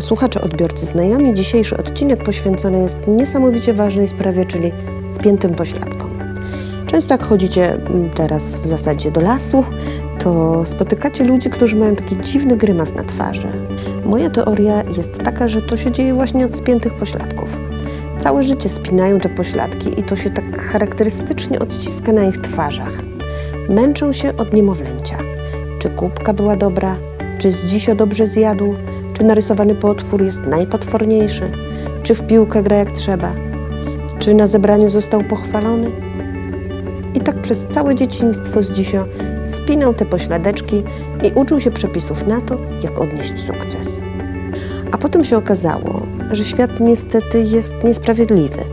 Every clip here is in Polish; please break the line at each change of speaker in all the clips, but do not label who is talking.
Słuchacze, odbiorcy, znajomi, dzisiejszy odcinek poświęcony jest niesamowicie ważnej sprawie, czyli spiętym pośladkom. Często jak chodzicie mm, teraz w zasadzie do lasu, to spotykacie ludzi, którzy mają taki dziwny grymas na twarzy. Moja teoria jest taka, że to się dzieje właśnie od spiętych pośladków. Całe życie spinają te pośladki i to się tak charakterystycznie odciska na ich twarzach. Męczą się od niemowlęcia. Czy kubka była dobra? Czy z dzisio dobrze zjadł? Czy narysowany potwór jest najpotworniejszy? Czy w piłkę gra jak trzeba? Czy na zebraniu został pochwalony? I tak przez całe dzieciństwo z dzisio spinał te pośladeczki i uczył się przepisów na to, jak odnieść sukces. A potem się okazało, że świat niestety jest niesprawiedliwy.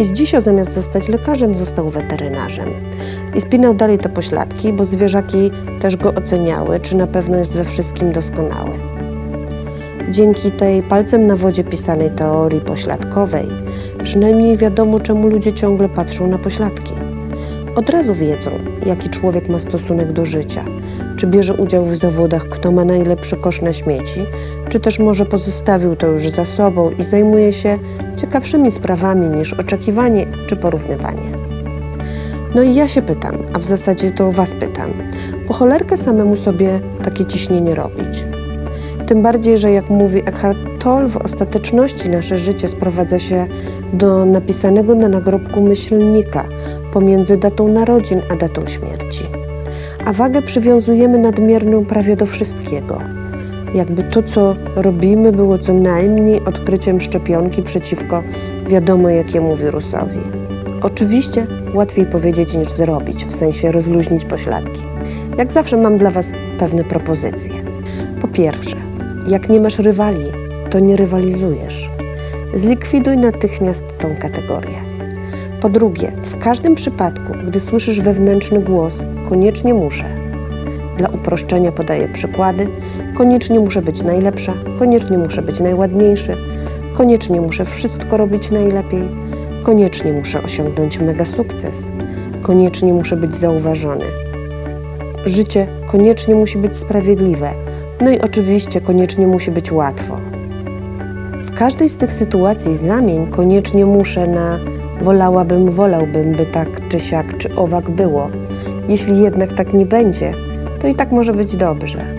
I z dzisio zamiast zostać lekarzem, został weterynarzem. I spinał dalej te pośladki, bo zwierzaki też go oceniały, czy na pewno jest we wszystkim doskonały. Dzięki tej palcem na wodzie pisanej teorii pośladkowej, przynajmniej wiadomo, czemu ludzie ciągle patrzą na pośladki. Od razu wiedzą, jaki człowiek ma stosunek do życia, czy bierze udział w zawodach, kto ma najlepszy kosz na śmieci, czy też może pozostawił to już za sobą i zajmuje się ciekawszymi sprawami niż oczekiwanie czy porównywanie. No i ja się pytam, a w zasadzie to Was pytam, po cholerkę samemu sobie takie ciśnienie robić? Tym bardziej, że jak mówi Eckhart Tolle, w ostateczności nasze życie sprowadza się do napisanego na nagrobku myślnika pomiędzy datą narodzin a datą śmierci. A wagę przywiązujemy nadmierną prawie do wszystkiego. Jakby to, co robimy, było co najmniej odkryciem szczepionki przeciwko wiadomo jakiemu wirusowi. Oczywiście łatwiej powiedzieć niż zrobić, w sensie rozluźnić pośladki. Jak zawsze mam dla Was pewne propozycje. Po pierwsze, jak nie masz rywali, to nie rywalizujesz. Zlikwiduj natychmiast tą kategorię. Po drugie, w każdym przypadku, gdy słyszysz wewnętrzny głos, koniecznie muszę. Dla uproszczenia podaję przykłady. Koniecznie muszę być najlepsza, koniecznie muszę być najładniejszy, koniecznie muszę wszystko robić najlepiej, koniecznie muszę osiągnąć mega sukces, koniecznie muszę być zauważony. Życie koniecznie musi być sprawiedliwe, no i oczywiście koniecznie musi być łatwo. W każdej z tych sytuacji zamień koniecznie muszę na wolałabym, wolałbym, by tak czy siak czy owak było. Jeśli jednak tak nie będzie, to i tak może być dobrze.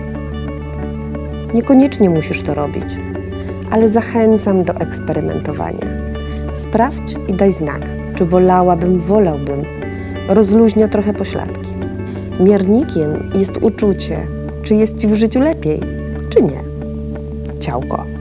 Niekoniecznie musisz to robić, ale zachęcam do eksperymentowania. Sprawdź i daj znak, czy wolałabym, wolałbym. Rozluźnia trochę pośladki. Miernikiem jest uczucie, czy jest ci w życiu lepiej, czy nie. Ciałko.